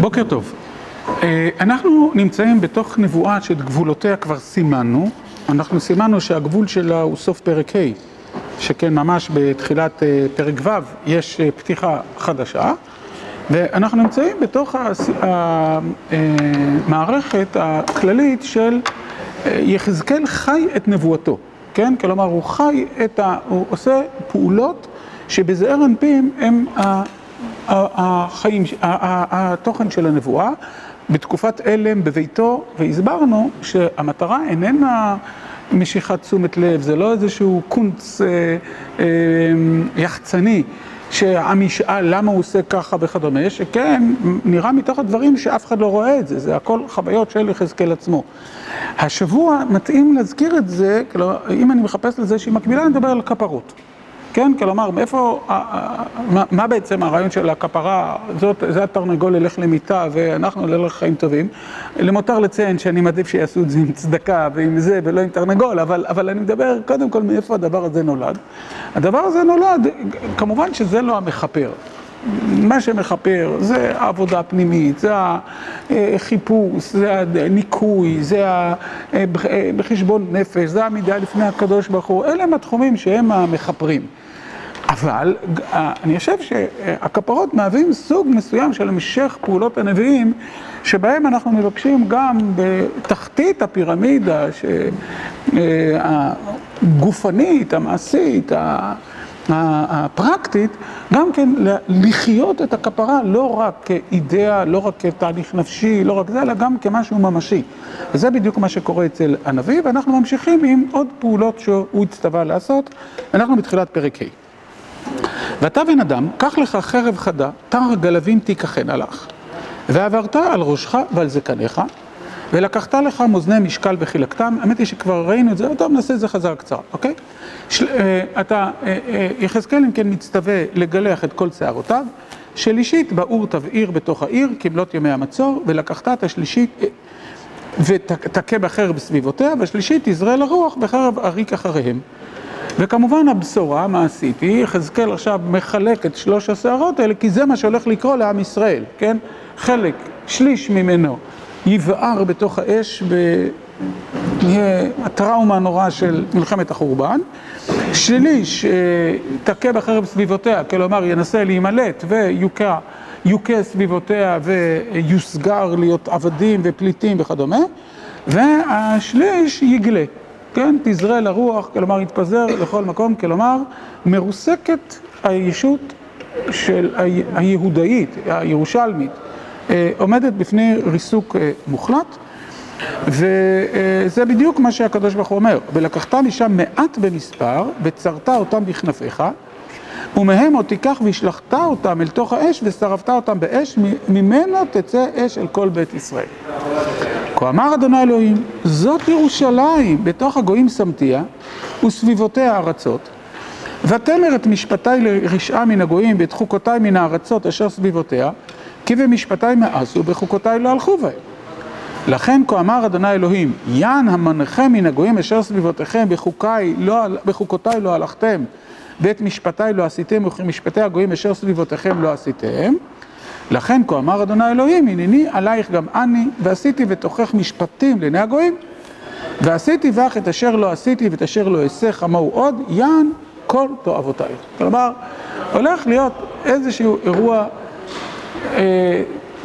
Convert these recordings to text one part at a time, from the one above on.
בוקר טוב. אנחנו נמצאים בתוך נבואה שאת גבולותיה כבר סימנו. אנחנו סימנו שהגבול שלה הוא סוף פרק ה', שכן ממש בתחילת פרק ו' יש פתיחה חדשה. ואנחנו נמצאים בתוך המערכת הכללית של יחזקאל חי את נבואתו, כן? כלומר, הוא חי את ה... הוא עושה פעולות שבזעיר אנפין הם החיים, התוכן של הנבואה בתקופת אלם בביתו, והסברנו שהמטרה איננה משיכת תשומת לב, זה לא איזשהו קונץ יחצני שהעם ישאל למה הוא עושה ככה וכדומה, שכן נראה מתוך הדברים שאף אחד לא רואה את זה, זה הכל חוויות של יחזקאל עצמו. השבוע מתאים להזכיר את זה, אם אני מחפש לזה שהיא מקבילה, אני מדבר על כפרות. כן? כלומר, מאיפה, מה בעצם הרעיון של הכפרה, זה התרנגול ילך למיטה ואנחנו נלך לחיים טובים. למותר לציין שאני מעדיף שיעשו את זה עם צדקה ועם זה ולא עם תרנגול, אבל אני מדבר קודם כל מאיפה הדבר הזה נולד. הדבר הזה נולד, כמובן שזה לא המכפר. מה שמכפר זה העבודה הפנימית, זה החיפוש, זה הניקוי, זה בחשבון נפש, זה העמידה לפני הקדוש ברוך הוא, אלה הם התחומים שהם המכפרים. אבל אני חושב שהכפרות מהווים סוג מסוים של המשך פעולות הנביאים, שבהם אנחנו מבקשים גם בתחתית הפירמידה הגופנית, המעשית, הפרקטית, גם כן לחיות את הכפרה לא רק כאידאה, לא רק כתהליך נפשי, לא רק זה, אלא גם כמשהו ממשי. וזה בדיוק מה שקורה אצל הנביא, ואנחנו ממשיכים עם עוד פעולות שהוא הצטווה לעשות. אנחנו בתחילת פרק ה'. ואתה בן אדם, קח לך חרב חדה, תר גלבים תיקחנה לך, ועברת על ראשך ועל זקניך, ולקחת לך מאזני משקל וחילקתם, האמת היא שכבר ראינו את זה, טוב נעשה את זה חזרה קצרה, אוקיי? אתה, יחזקאל אם כן מצטווה לגלח את כל שערותיו, שלישית באור תבעיר בתוך העיר כמלות ימי המצור, ולקחת את השלישית ותכה בחרב בסביבותיה, והשלישית תזרה לרוח בחרב עריק אחריהם. וכמובן הבשורה המעשית היא, יחזקאל עכשיו מחלק את שלוש השערות האלה, כי זה מה שהולך לקרוא לעם ישראל, כן? חלק, שליש ממנו יבער בתוך האש, יהיה הטראומה הנוראה של מלחמת החורבן. שליש תכה בחרב סביבותיה, כלומר ינסה להימלט ויוכה סביבותיה ויוסגר להיות עבדים ופליטים וכדומה. והשליש יגלה. כן, תזרה לרוח, כלומר יתפזר לכל מקום, כלומר מרוסקת הישות של היהודאית, הירושלמית, עומדת בפני ריסוק מוחלט, וזה בדיוק מה שהקדוש ברוך הוא אומר, ולקחת משם מעט במספר, וצרת אותם בכנפיך, ומהם עוד תיקח והשלכת אותם אל תוך האש, ושרפת אותם באש, ממנו תצא אש אל כל בית ישראל. כה אמר ה' אלוהים, זאת ירושלים, בתוך הגויים שמתיה, וסביבותיה ארצות, ותמר את משפטי לרשעה מן הגויים, ואת חוקותי מן הארצות אשר סביבותיה, כי במשפטי מאסו, ובחוקותי לא הלכו בהם. לכן כה אמר ה' אלוהים, יען המנחם מן הגויים אשר סביבותיכם, בחוקותי לא הלכתם, ואת משפטי לא עשיתם, וכמשפטי הגויים אשר סביבותיכם לא עשיתם. לכן כה אמר ה' אלוהים, הנני עלייך גם אני, ועשיתי בתוכך משפטים לעיני הגויים, ועשיתי בך את אשר לא עשיתי ואת אשר לא אעשה כמוהו עוד, יען כל תועבותייך. כלומר, הולך להיות איזשהו אירוע אה,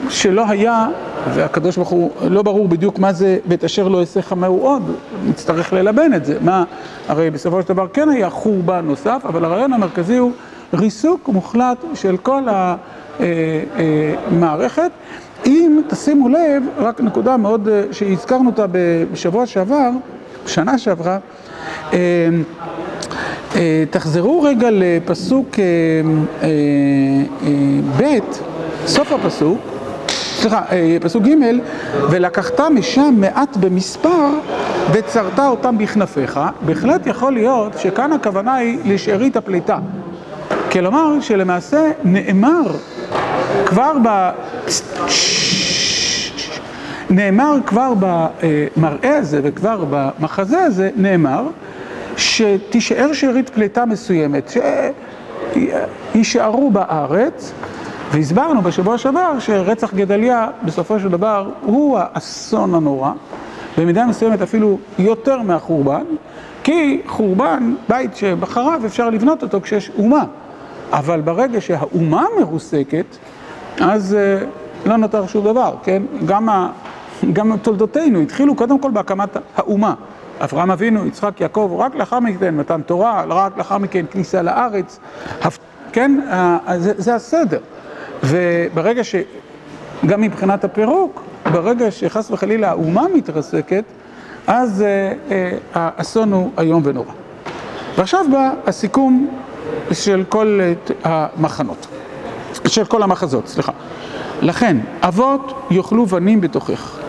שלא היה, והקדוש ברוך הוא, לא ברור בדיוק מה זה ואת אשר לא אעשה כמוהו עוד, נצטרך ללבן את זה. מה, הרי בסופו של דבר כן היה חורבן נוסף, אבל הרעיון המרכזי הוא ריסוק מוחלט של כל ה... מערכת. אם תשימו לב, רק נקודה מאוד שהזכרנו אותה בשבוע שעבר, בשנה שעברה, תחזרו רגע לפסוק ב', סוף הפסוק, סליחה, פסוק ג', ולקחת משם מעט במספר וצרת אותם בכנפיך, בהחלט יכול להיות שכאן הכוונה היא לשארית הפליטה. כלומר שלמעשה נאמר כבר ב... נאמר כבר במראה הזה וכבר במחזה הזה, נאמר שתישאר שארית פליטה מסוימת, שישארו בארץ והסברנו בשבוע שעבר שרצח גדליה בסופו של דבר הוא האסון הנורא, במידה מסוימת אפילו יותר מהחורבן, כי חורבן, בית שבחריו אפשר לבנות אותו כשיש אומה, אבל ברגע שהאומה מרוסקת, אז לא נותר שום דבר, כן? גם, ה... גם תולדותינו התחילו קודם כל בהקמת האומה. אברהם אבינו, יצחק, יעקב, רק לאחר מכן מתן תורה, רק לאחר מכן כניסה לארץ, כן? זה, זה הסדר. וברגע ש... גם מבחינת הפירוק, ברגע שחס וחלילה האומה מתרסקת, אז אה, אה, האסון הוא איום ונורא. ועכשיו בא הסיכום של כל אה, המחנות, של כל המחזות, סליחה. לכן, אבות יאכלו בנים בתוכך,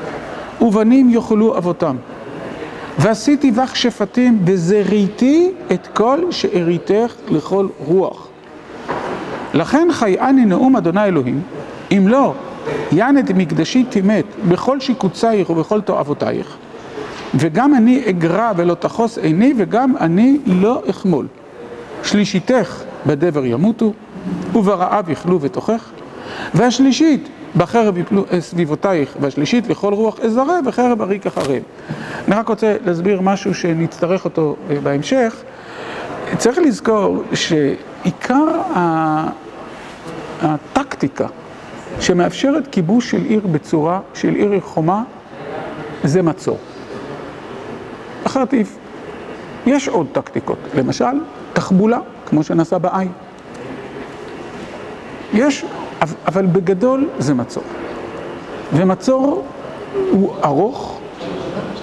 ובנים יאכלו אבותם. ועשיתי בך שפטים, וזריתי את כל שאריתך לכל רוח. לכן חייאני נאום אדוני אלוהים, אם לא, יען את מקדשי תימת בכל שיקוצייך ובכל תועבותייך, וגם אני אגרע ולא תחוס עיני, וגם אני לא אחמול. שלישיתך בדבר ימותו, וברעב יאכלו בתוכך, והשלישית בחרב יפלו סביבותייך, והשלישית לכל רוח אזרה, וחרב אריק אחריהם. אני רק רוצה להסביר משהו שנצטרך אותו בהמשך. צריך לזכור שעיקר הטקטיקה שמאפשרת כיבוש של עיר בצורה, של עיר חומה, זה מצור. אחרת יש עוד טקטיקות, למשל, תחבולה, כמו שנעשה בעי. יש, אבל בגדול זה מצור. ומצור הוא ארוך,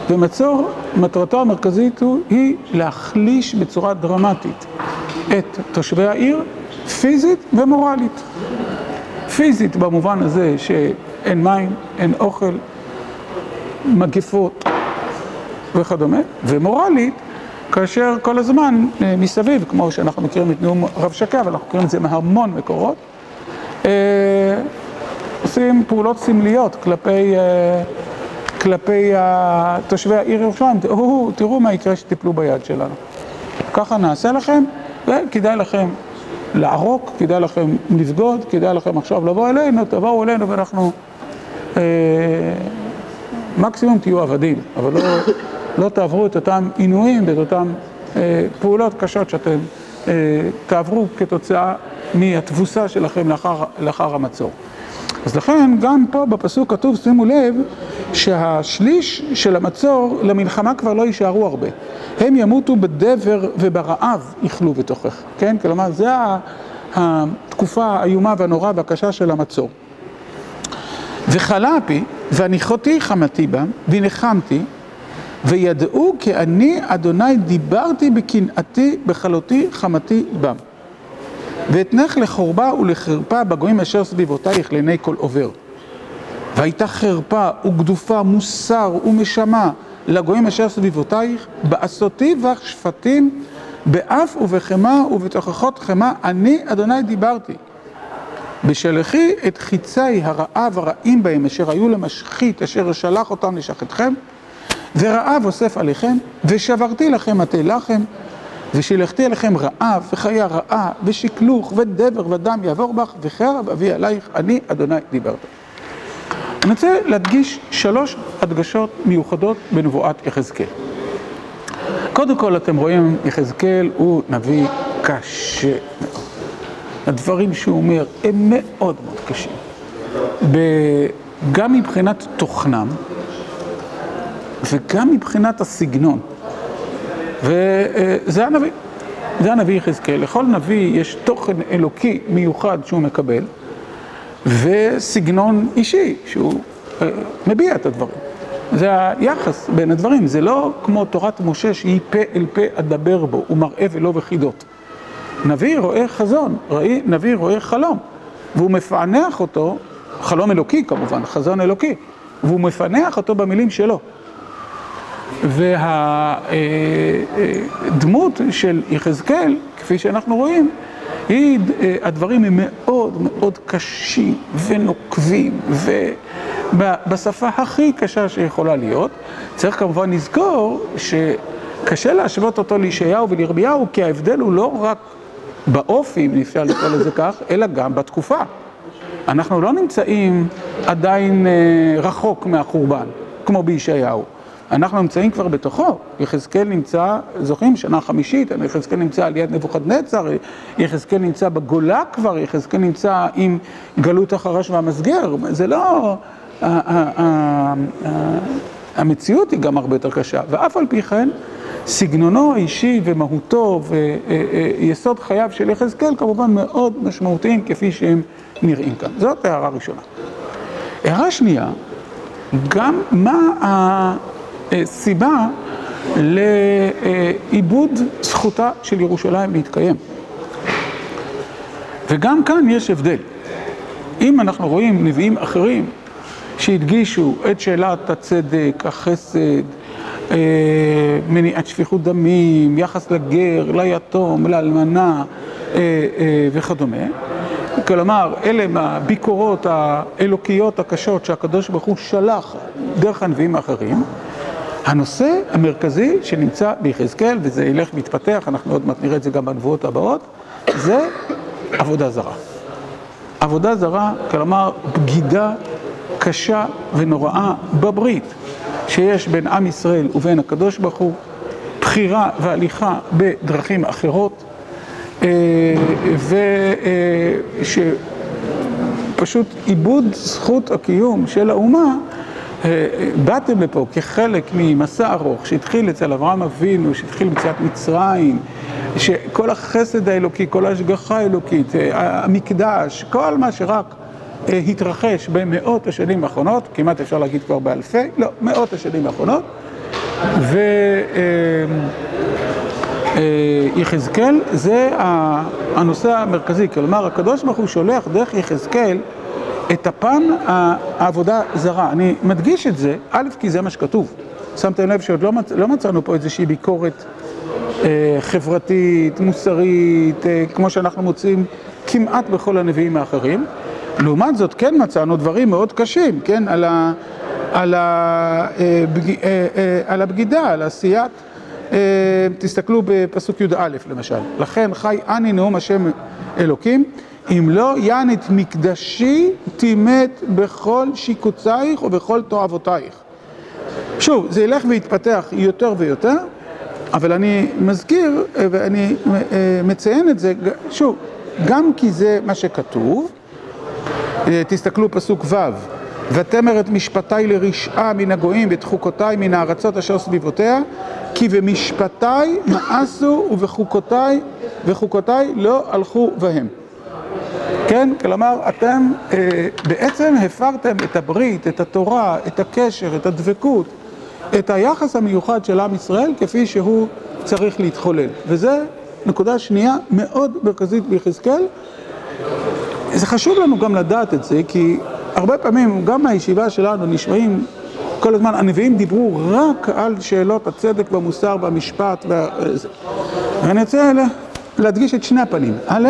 ומצור, מטרתו המרכזית היא להחליש בצורה דרמטית את תושבי העיר, פיזית ומורלית. פיזית במובן הזה שאין מים, אין אוכל, מגפות וכדומה, ומורלית כאשר כל הזמן מסביב, כמו שאנחנו מכירים את נאום רב שקה, ואנחנו מכירים את זה מהמון מקורות, עושים פעולות סמליות כלפי, כלפי תושבי העיר ירושלים, תראו מה יקרה שתיפלו ביד שלנו. ככה נעשה לכם, וכדאי לכם לערוק, כדאי לכם לבגוד, כדאי לכם עכשיו לבוא אלינו, תבואו אלינו ואנחנו אה, מקסימום תהיו עבדים, אבל לא, לא תעברו את אותם עינויים ואת אותם אה, פעולות קשות שאתם אה, תעברו כתוצאה מהתבוסה שלכם לאחר, לאחר המצור. אז לכן גם פה בפסוק כתוב, שימו לב, שהשליש של המצור למלחמה כבר לא יישארו הרבה. הם ימותו בדבר וברעב יאכלו בתוכך, כן? כלומר, זה התקופה האיומה והנוראה והקשה של המצור. וכלה אפי, והניחותי חמתי בם, ונחמתי, וידעו כי אני, אדוני, דיברתי בקנאתי, בכלותי, חמתי בם. ואתנך לחורבה ולחרפה בגויים אשר סביבותייך לעיני כל עובר. והייתה חרפה וגדופה, מוסר ומשמה לגויים אשר סביבותייך, בעשותי בך שפטים, באף ובחמה ובתוכחות חמה, אני אדוני דיברתי. בשלחי את חיצי הרעב הרעים בהם אשר היו למשחית אשר שלח אותם לשחטכם, ורעב אוסף עליכם, ושברתי לכם מטה לחם, ושילחתי עליכם רעב וחיה רעה ושקלוך ודבר ודם יעבור בך וחרב אביא עלייך אני אדוני דיברת. אני רוצה להדגיש שלוש הדגשות מיוחדות בנבואת יחזקאל. קודם כל אתם רואים יחזקאל הוא נביא קשה מאוד. הדברים שהוא אומר הם מאוד מאוד קשים. גם מבחינת תוכנם וגם מבחינת הסגנון. וזה הנביא, זה הנביא יחזקאל. לכל נביא יש תוכן אלוקי מיוחד שהוא מקבל, וסגנון אישי שהוא מביע את הדברים. זה היחס בין הדברים, זה לא כמו תורת משה שהיא פה אל פה אדבר בו, הוא מראה ולא בחידות. נביא רואה חזון, נביא רואה חלום, והוא מפענח אותו, חלום אלוקי כמובן, חזון אלוקי, והוא מפענח אותו במילים שלו. והדמות של יחזקאל, כפי שאנחנו רואים, היא, הדברים הם מאוד מאוד קשים ונוקבים ובשפה הכי קשה שיכולה להיות. צריך כמובן לזכור שקשה להשוות אותו לישעיהו ולירמיהו, כי ההבדל הוא לא רק באופי, אם אפשר לקרוא לזה כך, אלא גם בתקופה. אנחנו לא נמצאים עדיין רחוק מהחורבן, כמו בישעיהו. אנחנו נמצאים כבר בתוכו, יחזקאל נמצא, זוכרים, שנה חמישית, יחזקאל נמצא על יד נבוכדנצר, יחזקאל נמצא בגולה כבר, יחזקאל נמצא עם גלות החרש והמסגר, זה לא... המציאות היא גם הרבה יותר קשה, ואף על פי כן, סגנונו האישי ומהותו ויסוד חייו של יחזקאל כמובן מאוד משמעותיים כפי שהם נראים כאן. זאת הערה ראשונה. הערה שנייה, גם מה הסיבה לאיבוד זכותה של ירושלים להתקיים. וגם כאן יש הבדל. אם אנחנו רואים נביאים אחרים שהדגישו את שאלת הצדק, החסד, מניעת שפיכות דמים, יחס לגר, ליתום, לאלמנה וכדומה, כלומר, אלה מהביקורות האלוקיות הקשות שהקדוש ברוך הוא שלח דרך הנביאים האחרים, הנושא המרכזי שנמצא ביחזקאל, וזה ילך ויתפתח, אנחנו עוד מעט נראה את זה גם בנבואות הבאות, זה עבודה זרה. עבודה זרה, כלומר, בגידה קשה ונוראה בברית שיש בין עם ישראל ובין הקדוש ברוך הוא, בחירה והליכה בדרכים אחרות, ושפשוט איבוד זכות הקיום של האומה, באתם לפה כחלק ממסע ארוך שהתחיל אצל אברהם אבינו, שהתחיל מציאת מצרים, שכל החסד האלוקי, כל ההשגחה האלוקית, המקדש, כל מה שרק התרחש במאות השנים האחרונות, כמעט אפשר להגיד כבר באלפי, לא, מאות השנים האחרונות, ויחזקאל זה הנושא המרכזי, כלומר הקדוש ברוך הוא שולח דרך יחזקאל את הפן העבודה זרה. אני מדגיש את זה, א', כי זה מה שכתוב. שמתם לב שעוד לא, מצ... לא מצאנו פה איזושהי ביקורת אה, חברתית, מוסרית, אה, כמו שאנחנו מוצאים כמעט בכל הנביאים האחרים. לעומת זאת, כן מצאנו דברים מאוד קשים, כן, על, ה... על, ה... אה, בג... אה, אה, על הבגידה, על עשיית... אה, תסתכלו בפסוק י"א למשל. לכן חי אני נאום השם אלוקים. אם לא יען את מקדשי תימת בכל שיקוצייך ובכל תועבותייך. שוב, זה ילך ויתפתח יותר ויותר, אבל אני מזכיר ואני מציין את זה, שוב, גם כי זה מה שכתוב, תסתכלו פסוק ו' ותמר את משפטיי לרשעה מן הגויים ואת חוקותיי מן הארצות אשר סביבותיה כי במשפטיי מאסו ובחוקותיי וחוקותיי לא הלכו בהם כן? כלומר, אתם אה, בעצם הפרתם את הברית, את התורה, את הקשר, את הדבקות, את היחס המיוחד של עם ישראל כפי שהוא צריך להתחולל. וזה נקודה שנייה מאוד מרכזית ביחזקאל. זה חשוב לנו גם לדעת את זה, כי הרבה פעמים, גם מהישיבה שלנו נשמעים כל הזמן, הנביאים דיברו רק על שאלות הצדק והמוסר והמשפט וה... ואני רוצה להדגיש את שני הפנים. א',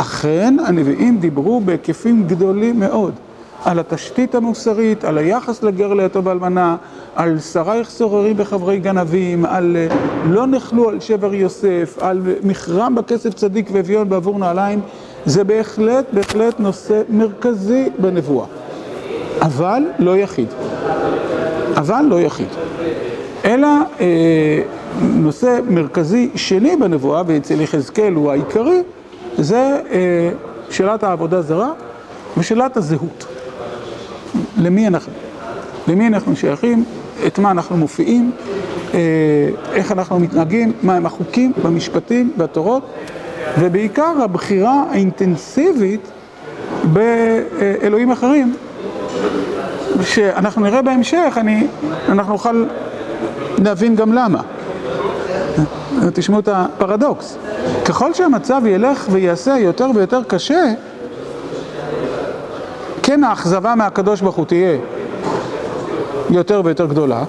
אכן הנביאים דיברו בהיקפים גדולים מאוד על התשתית המוסרית, על היחס לגר ליתום ואלמנה, על שרייך סוררים וחברי גנבים, על לא נחלו על שבר יוסף, על מכרם בכסף צדיק ואביון בעבור נעליים, זה בהחלט, בהחלט נושא מרכזי בנבואה. אבל לא יחיד. אבל לא יחיד. אלא אה, נושא מרכזי שני בנבואה, ואצל יחזקאל הוא העיקרי, זה אה, שאלת העבודה זרה ושאלת הזהות. למי אנחנו? למי אנחנו שייכים? את מה אנחנו מופיעים? אה, איך אנחנו מתנהגים? מהם החוקים במשפטים, בתורות? ובעיקר הבחירה האינטנסיבית באלוהים אחרים, שאנחנו נראה בהמשך, אני, אנחנו נוכל להבין גם למה. תשמעו את הפרדוקס. ככל שהמצב ילך ויעשה יותר ויותר קשה, כן האכזבה מהקדוש ברוך הוא תהיה יותר ויותר גדולה,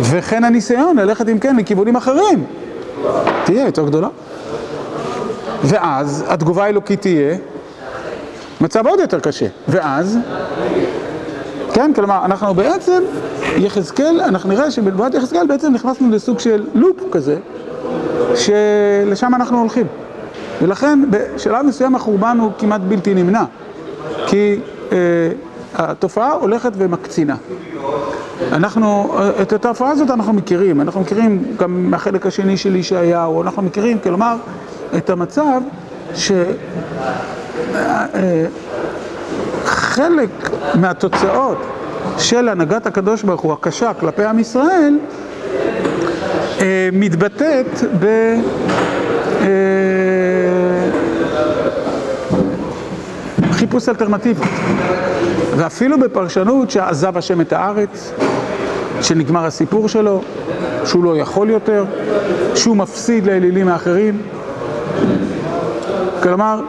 וכן הניסיון ללכת אם כן לכיוונים אחרים תהיה יותר גדולה. ואז התגובה האלוקית תהיה מצב עוד יותר קשה. ואז, כן, כלומר, אנחנו בעצם, יחזקאל, אנחנו נראה שבנבואת יחזקאל בעצם נכנסנו לסוג של לופ כזה, שלשם אנחנו הולכים. ולכן בשלב מסוים החורבן הוא כמעט בלתי נמנע. כי התופעה הולכת ומקצינה. אנחנו, את התופעה הזאת אנחנו מכירים, אנחנו מכירים גם מהחלק השני של ישעיהו, אנחנו מכירים, כלומר, את המצב שחלק מהתוצאות של הנהגת הקדוש ברוך הוא הקשה כלפי עם ישראל מתבטאת ב... חיפוש אלטרנטיבות ואפילו בפרשנות שעזב השם את הארץ, שנגמר הסיפור שלו, שהוא לא יכול יותר, שהוא מפסיד לאלילים האחרים. כלומר,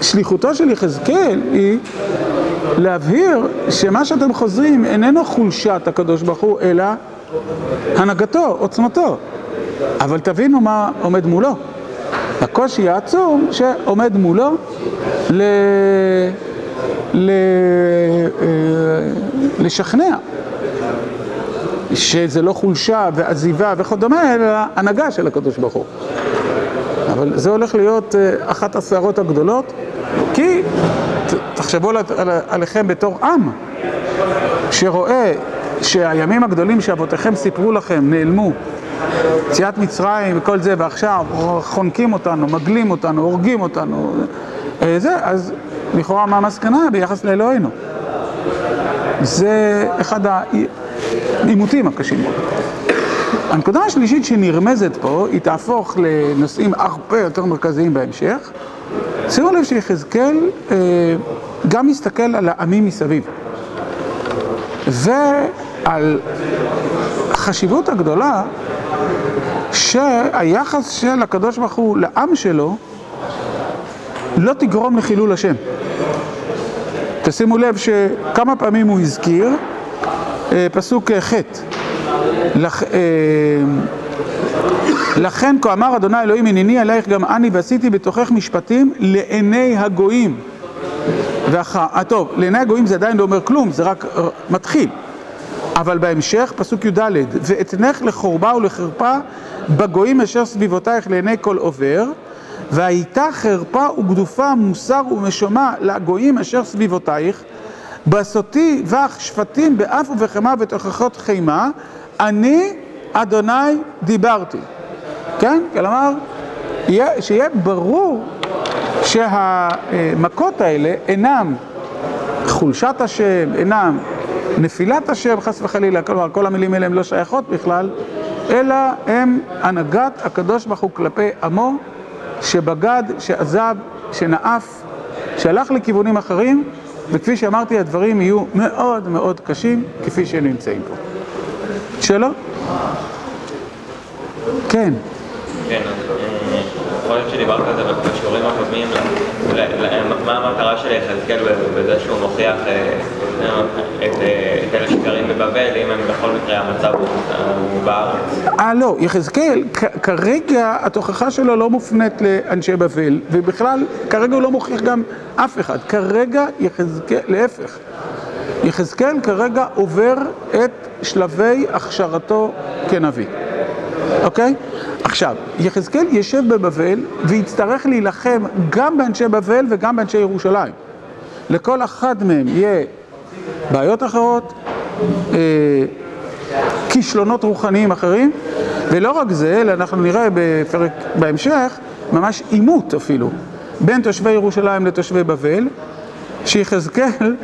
שליחותו של יחזקאל היא להבהיר שמה שאתם חוזרים איננו חולשת הקדוש ברוך הוא, אלא הנהגתו, עוצמתו. אבל תבינו מה עומד מולו. הקושי העצום שעומד מולו ל... ל... לשכנע שזה לא חולשה ועזיבה וכדומה, אלא הנהגה של הקדוש ברוך הוא. אבל זה הולך להיות אחת הסערות הגדולות, כי תחשבו עליכם בתור עם שרואה שהימים הגדולים שאבותיכם סיפרו לכם נעלמו, יציאת מצרים וכל זה, ועכשיו חונקים אותנו, מגלים אותנו, הורגים אותנו, זה, אז לכאורה מה המסקנה ביחס לאלוהינו? זה אחד העימותים הקשים. הנקודה השלישית שנרמזת פה, היא תהפוך לנושאים הרבה יותר מרכזיים בהמשך. שימו לב שיחזקאל גם מסתכל על העמים מסביב. ועל החשיבות הגדולה שהיחס של הקדוש ברוך הוא לעם שלו לא תגרום לחילול השם. תשימו לב שכמה פעמים הוא הזכיר, פסוק ח' לכן כה אמר אדוני אלוהים הנני עלייך גם אני ועשיתי בתוכך משפטים לעיני הגויים. טוב, לעיני הגויים זה עדיין לא אומר כלום, זה רק מתחיל. אבל בהמשך, פסוק י"ד, ואתנך לחורבה ולחרפה בגויים אשר סביבותייך לעיני כל עובר, והייתה חרפה וגדופה מוסר ומשומע לגויים אשר סביבותייך, בסותי בך שפטים באף ובחמה ותוכחות חימה, אני אדוני דיברתי. כן? כלומר, שיהיה ברור שהמכות האלה אינם חולשת השם, אינם נפילת השם, חס וחלילה, כלומר, כל המילים האלה הן לא שייכות בכלל, אלא הם הנהגת הקדוש ברוך הוא כלפי עמו, שבגד, שעזב, שנאף, שהלך לכיוונים אחרים, וכפי שאמרתי, הדברים יהיו מאוד מאוד קשים, כפי שהם נמצאים פה. שאלות? כן. כן, יכול להיות שדיברת על זה בשיעורים הקודמים, מה המטרה של יחזקאל בזה שהוא מוכיח את אלה שגרים בבבל, אם הם בכל מקרה המצב הוא בארץ? אה, לא, יחזקאל, כרגע התוכחה שלו לא מופנית לאנשי בבל, ובכלל, כרגע הוא לא מוכיח גם אף אחד. כרגע יחזקאל, להפך, יחזקאל כרגע עובר את שלבי הכשרתו כנביא. אוקיי? עכשיו, יחזקאל יושב בבבל ויצטרך להילחם גם באנשי בבל וגם באנשי ירושלים. לכל אחד מהם יהיה בעיות אחרות, אה, כישלונות רוחניים אחרים, ולא רק זה, אלא אנחנו נראה בפרק בהמשך, ממש עימות אפילו, בין תושבי ירושלים לתושבי בבל, שיחזקאל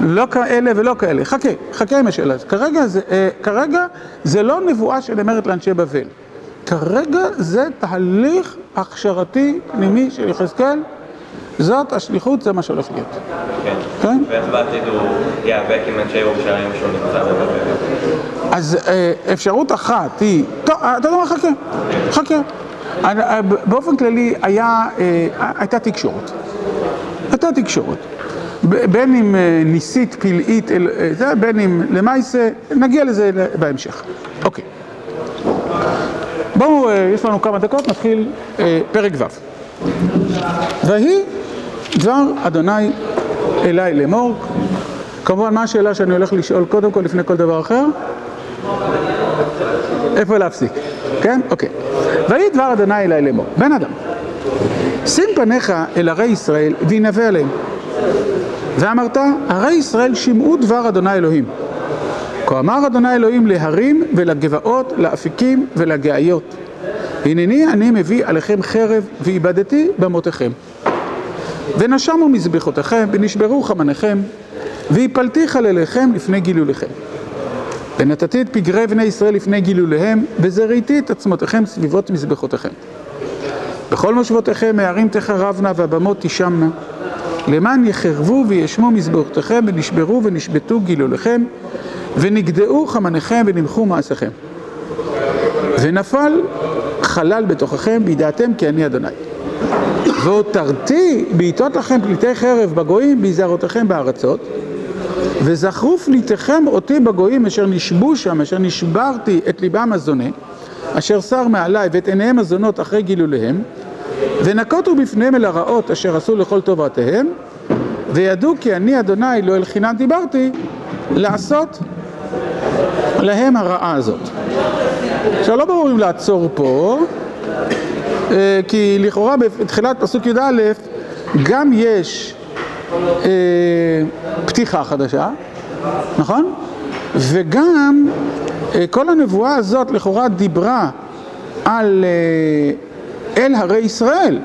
לא כאלה ולא כאלה. חכה, חכה עם השאלה הזאת. כרגע זה, אה, כרגע זה לא נבואה שנאמרת לאנשי בבל. כרגע זה תהליך הכשרתי פנימי של יחזקאל, זאת השליחות, זה מה שהולך להיות. כן. כן? ואיך בעתיד הוא ייאבק עם אנשי ירושלים שהוא נמצא בבבל? אז אה, אפשרות אחת היא, טוב, אתה יודע מה, חכה, חכה. אה, באופן כללי היה, אה, הייתה תקשורת. הייתה תקשורת. בין אם אה, ניסית, פלאית, אה, בין אם למעשה, נגיע לזה בהמשך. אוקיי. בואו, אה, יש לנו כמה דקות, נתחיל פרק ו'. ויהי דבר אדוני אליי לאמור. כמובן, מה השאלה שאני הולך לשאול קודם כל לפני כל דבר אחר? איפה להפסיק? כן? אוקיי. ויהי דבר אדוני אליי לאמור. בן אדם, שים פניך אל ערי ישראל וינבא עליהם. ואמרת, הרי ישראל שמעו דבר אדוני אלוהים. כה אמר אדוני אלוהים להרים ולגבעות, לאפיקים ולגאיות. הנני אני מביא עליכם חרב ואיבדתי במותיכם. ונשמו מזבחותיכם ונשברו חמניכם והפלתי חלליכם לפני גילוליכם. ונתתי את פגרי בני ישראל לפני גילוליהם וזריתי את עצמותיכם סביבות מזבחותיכם. בכל מושבותיכם הערים תחרבנה והבמות תשמנה למען יחרבו וישמו מזבחותיכם ונשברו ונשבתו גילוליכם ונגדעו חמניכם ונמחו מעשיכם. ונפל חלל בתוככם וידעתם כי אני אדוני. והותרתי בעיטות לכם פליטי חרב בגויים בהיזהרותיכם בארצות וזכרו פליטיכם אותי בגויים אשר נשבו שם, אשר נשברתי את ליבם הזונה אשר שר מעליי ואת עיניהם הזונות אחרי גילוליהם ונקוטו בפניהם אל הרעות אשר עשו לכל טובתיהם וידעו כי אני אדוני לא אל חינם דיברתי לעשות להם הרעה הזאת. עכשיו לא ברור אם לעצור פה כי לכאורה בתחילת פסוק י"א גם יש פתיחה חדשה, נכון? וגם כל הנבואה הזאת לכאורה דיברה על אל הרי ישראל.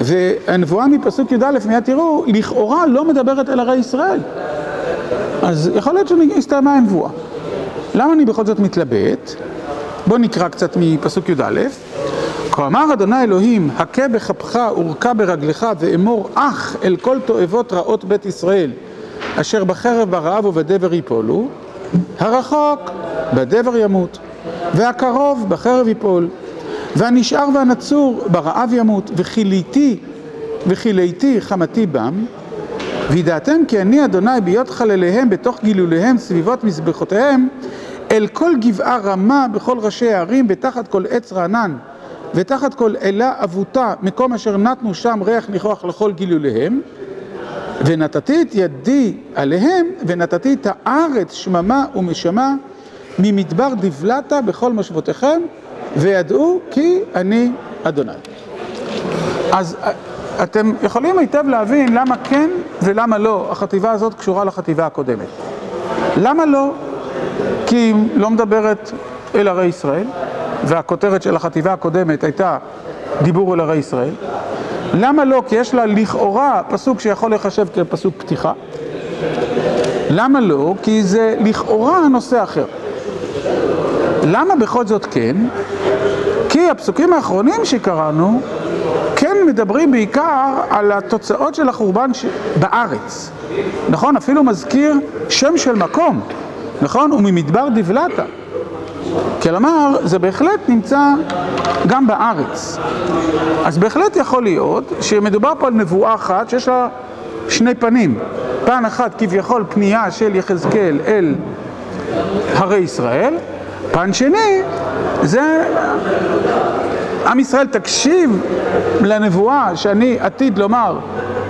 והנבואה מפסוק י"א מיד תראו לכאורה לא מדברת אל הרי ישראל. אז יכול להיות שהסתיימה הנבואה? למה אני בכל זאת מתלבט? בואו נקרא קצת מפסוק י"א. כה אמר אדוני אלוהים, הכה בכפך ורכה ברגלך ואמור אך אל כל תועבות רעות בית ישראל אשר בחרב ברעב ובדבר יפולו הרחוק בדבר ימות והקרוב בחרב יפול והנשאר והנצור ברעב ימות וכיליתי וכיליתי חמתי בם. וידעתם כי אני אדוני בהיות חלליהם בתוך גילוליהם סביבות מזבחותיהם אל כל גבעה רמה בכל ראשי הערים ותחת כל עץ רענן ותחת כל אלה אבותה מקום אשר נתנו שם ריח ניחוח לכל גילוליהם. ונתתי את ידי עליהם ונתתי את הארץ שממה ומשמה ממדבר דבלתה בכל מושבותיכם וידעו כי אני אדוני. אז אתם יכולים היטב להבין למה כן ולמה לא החטיבה הזאת קשורה לחטיבה הקודמת. למה לא? כי היא לא מדברת אל ערי ישראל והכותרת של החטיבה הקודמת הייתה דיבור אל ערי ישראל. למה לא? כי יש לה לכאורה פסוק שיכול לחשב כפסוק פתיחה. למה לא? כי זה לכאורה נושא אחר. למה בכל זאת כן? כי הפסוקים האחרונים שקראנו כן מדברים בעיקר על התוצאות של החורבן בארץ. נכון? אפילו מזכיר שם של מקום. נכון? וממדבר דבלתה. כלומר, זה בהחלט נמצא גם בארץ. אז בהחלט יכול להיות שמדובר פה על נבואה אחת שיש לה שני פנים. פן אחד כביכול פנייה של יחזקאל אל הרי ישראל, פן שני זה עם ישראל תקשיב לנבואה שאני עתיד לומר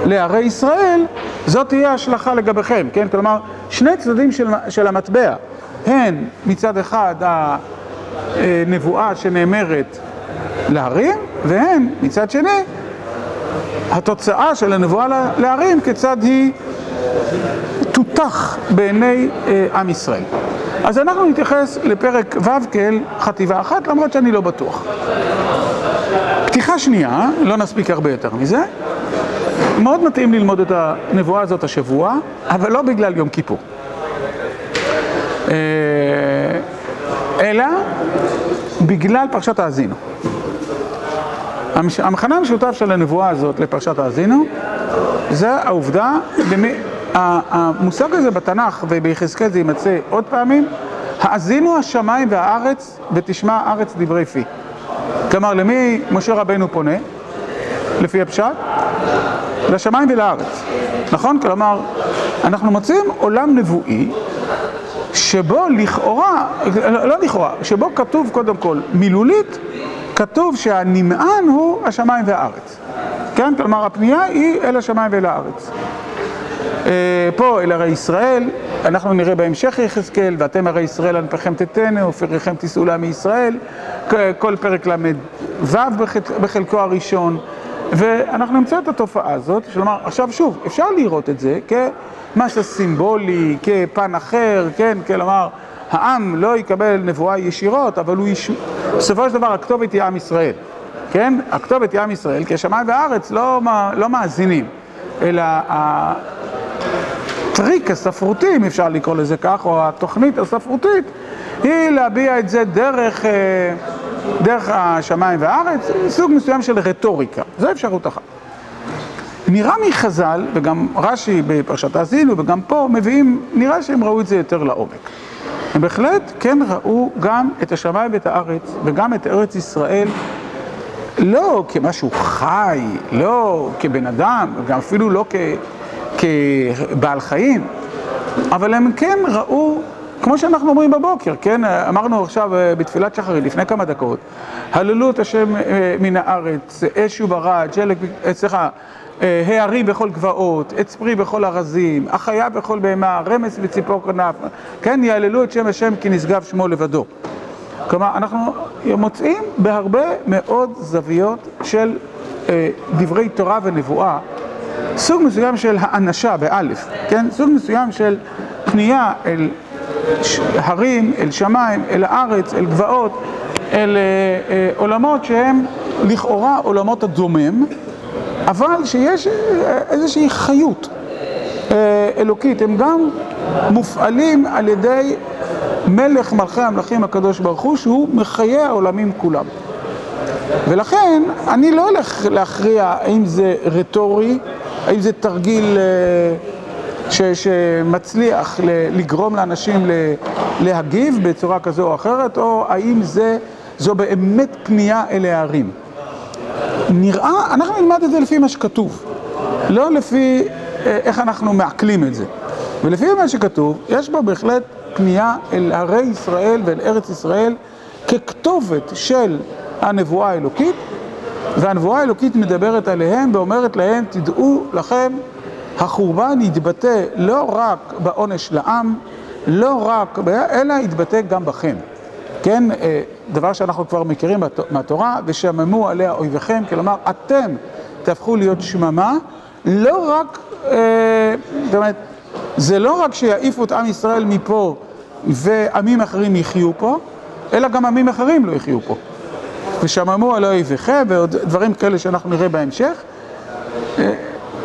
לערי ישראל, זאת תהיה השלכה לגביכם, כן? כלומר, שני צדדים של, של המטבע, הן מצד אחד הנבואה שנאמרת להרים, והן מצד שני התוצאה של הנבואה להרים, כיצד היא תותח בעיני עם ישראל. אז אנחנו נתייחס לפרק ו' כאל חטיבה אחת, למרות שאני לא בטוח. פתיחה שנייה, לא נספיק הרבה יותר מזה, מאוד מתאים ללמוד את הנבואה הזאת השבוע, אבל לא בגלל יום כיפור. אלא בגלל פרשת האזינו. המכנה המשותף של הנבואה הזאת לפרשת האזינו זה העובדה, המושג הזה בתנ"ך וביחזקאל זה יימצא עוד פעמים, האזינו השמיים והארץ ותשמע הארץ דברי פי. כלומר, למי משה רבנו פונה? לפי הפשט? לשמיים ולארץ, נכון? כלומר, אנחנו מוצאים עולם נבואי שבו לכאורה, לא לכאורה, שבו כתוב קודם כל מילולית, כתוב שהנמען הוא השמיים והארץ. כן? כלומר, הפנייה היא אל השמיים ואל הארץ. פה אל הרי ישראל, אנחנו נראה בהמשך יחזקאל, ואתם הרי ישראל ענפיכם תתנו, ופריכם תישאו לעמי ישראל, כל פרק ל"ו בחלקו הראשון, ואנחנו נמצא את התופעה הזאת, כלומר, עכשיו שוב, אפשר לראות את זה כמשהו סימבולי, כפן אחר, כן, כלומר, העם לא יקבל נבואה ישירות, אבל הוא יש... בסופו של דבר הכתובת היא עם ישראל, כן? הכתובת היא עם ישראל, כי השמיים והארץ לא, לא מאזינים, אלא הטריק הספרותי, אם אפשר לקרוא לזה כך, או התוכנית הספרותית, היא להביע את זה דרך, דרך השמיים והארץ, סוג מסוים של רטוריקה, זו אפשרות אחת. נראה מחז"ל, וגם רש"י בפרשת האזינו, וגם פה מביאים, נראה שהם ראו את זה יותר לעומק. הם בהחלט כן ראו גם את השמיים ואת הארץ, וגם את ארץ ישראל, לא כמשהו חי, לא כבן אדם, גם אפילו לא כ, כבעל חיים, אבל הם כן ראו, כמו שאנחנו אומרים בבוקר, כן? אמרנו עכשיו בתפילת שחרית, לפני כמה דקות, הללו את השם מן הארץ, אש וברד, שלג, סליחה, הערים בכל גבעות, עץ פרי בכל ארזים, החיה בכל בהמה, רמס וציפור כנף, כן, יעללו את שם השם כי נשגב שמו לבדו. כלומר, אנחנו מוצאים בהרבה מאוד זוויות של אה, דברי תורה ונבואה, סוג מסוים של האנשה, באלף, כן? סוג מסוים של פנייה אל הרים, אל שמיים, אל הארץ, אל גבעות, אל אה, אה, עולמות שהם לכאורה עולמות הדומם. אבל שיש איזושהי חיות אלוקית, הם גם מופעלים על ידי מלך מלכי המלכים הקדוש ברוך הוא, שהוא מחיי העולמים כולם. ולכן אני לא הולך להכריע האם זה רטורי, האם זה תרגיל ש, שמצליח לגרום לאנשים להגיב בצורה כזו או אחרת, או האם זה, זו באמת פנייה אל הערים. נראה, אנחנו נלמד את זה לפי מה שכתוב, לא לפי איך אנחנו מעכלים את זה. ולפי מה שכתוב, יש בו בהחלט פנייה אל הרי ישראל ואל ארץ ישראל ככתובת של הנבואה האלוקית, והנבואה האלוקית מדברת עליהם ואומרת להם, תדעו לכם, החורבן יתבטא לא רק בעונש לעם, לא רק, אלא יתבטא גם בכם. כן, דבר שאנחנו כבר מכירים מהתורה, ושממו עליה אויביכם, כלומר, אתם תהפכו להיות שממה, לא רק, זאת אומרת, זה לא רק שיעיפו את עם ישראל מפה ועמים אחרים יחיו פה, אלא גם עמים אחרים לא יחיו פה. ושממו עליה אויביכם, ועוד דברים כאלה שאנחנו נראה בהמשך.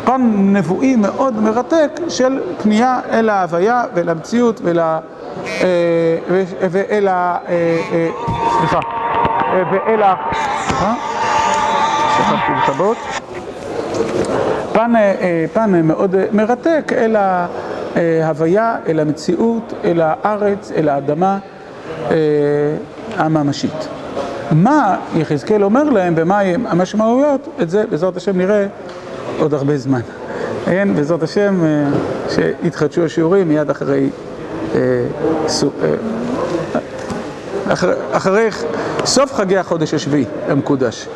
פן נבואי מאוד מרתק של פנייה אל ההוויה ואל המציאות ואל ה... ואל ה... סליחה, ואל ה... שכחתי לכבות. פן מאוד מרתק אל ההוויה, אל המציאות, אל הארץ, אל האדמה הממשית. מה יחזקאל אומר להם ומה המשמעויות, את זה בעזרת השם נראה עוד הרבה זמן. כן, בעזרת השם, שיתחדשו השיעורים מיד אחרי אחרי סוף חגי החודש השביעי המקודש.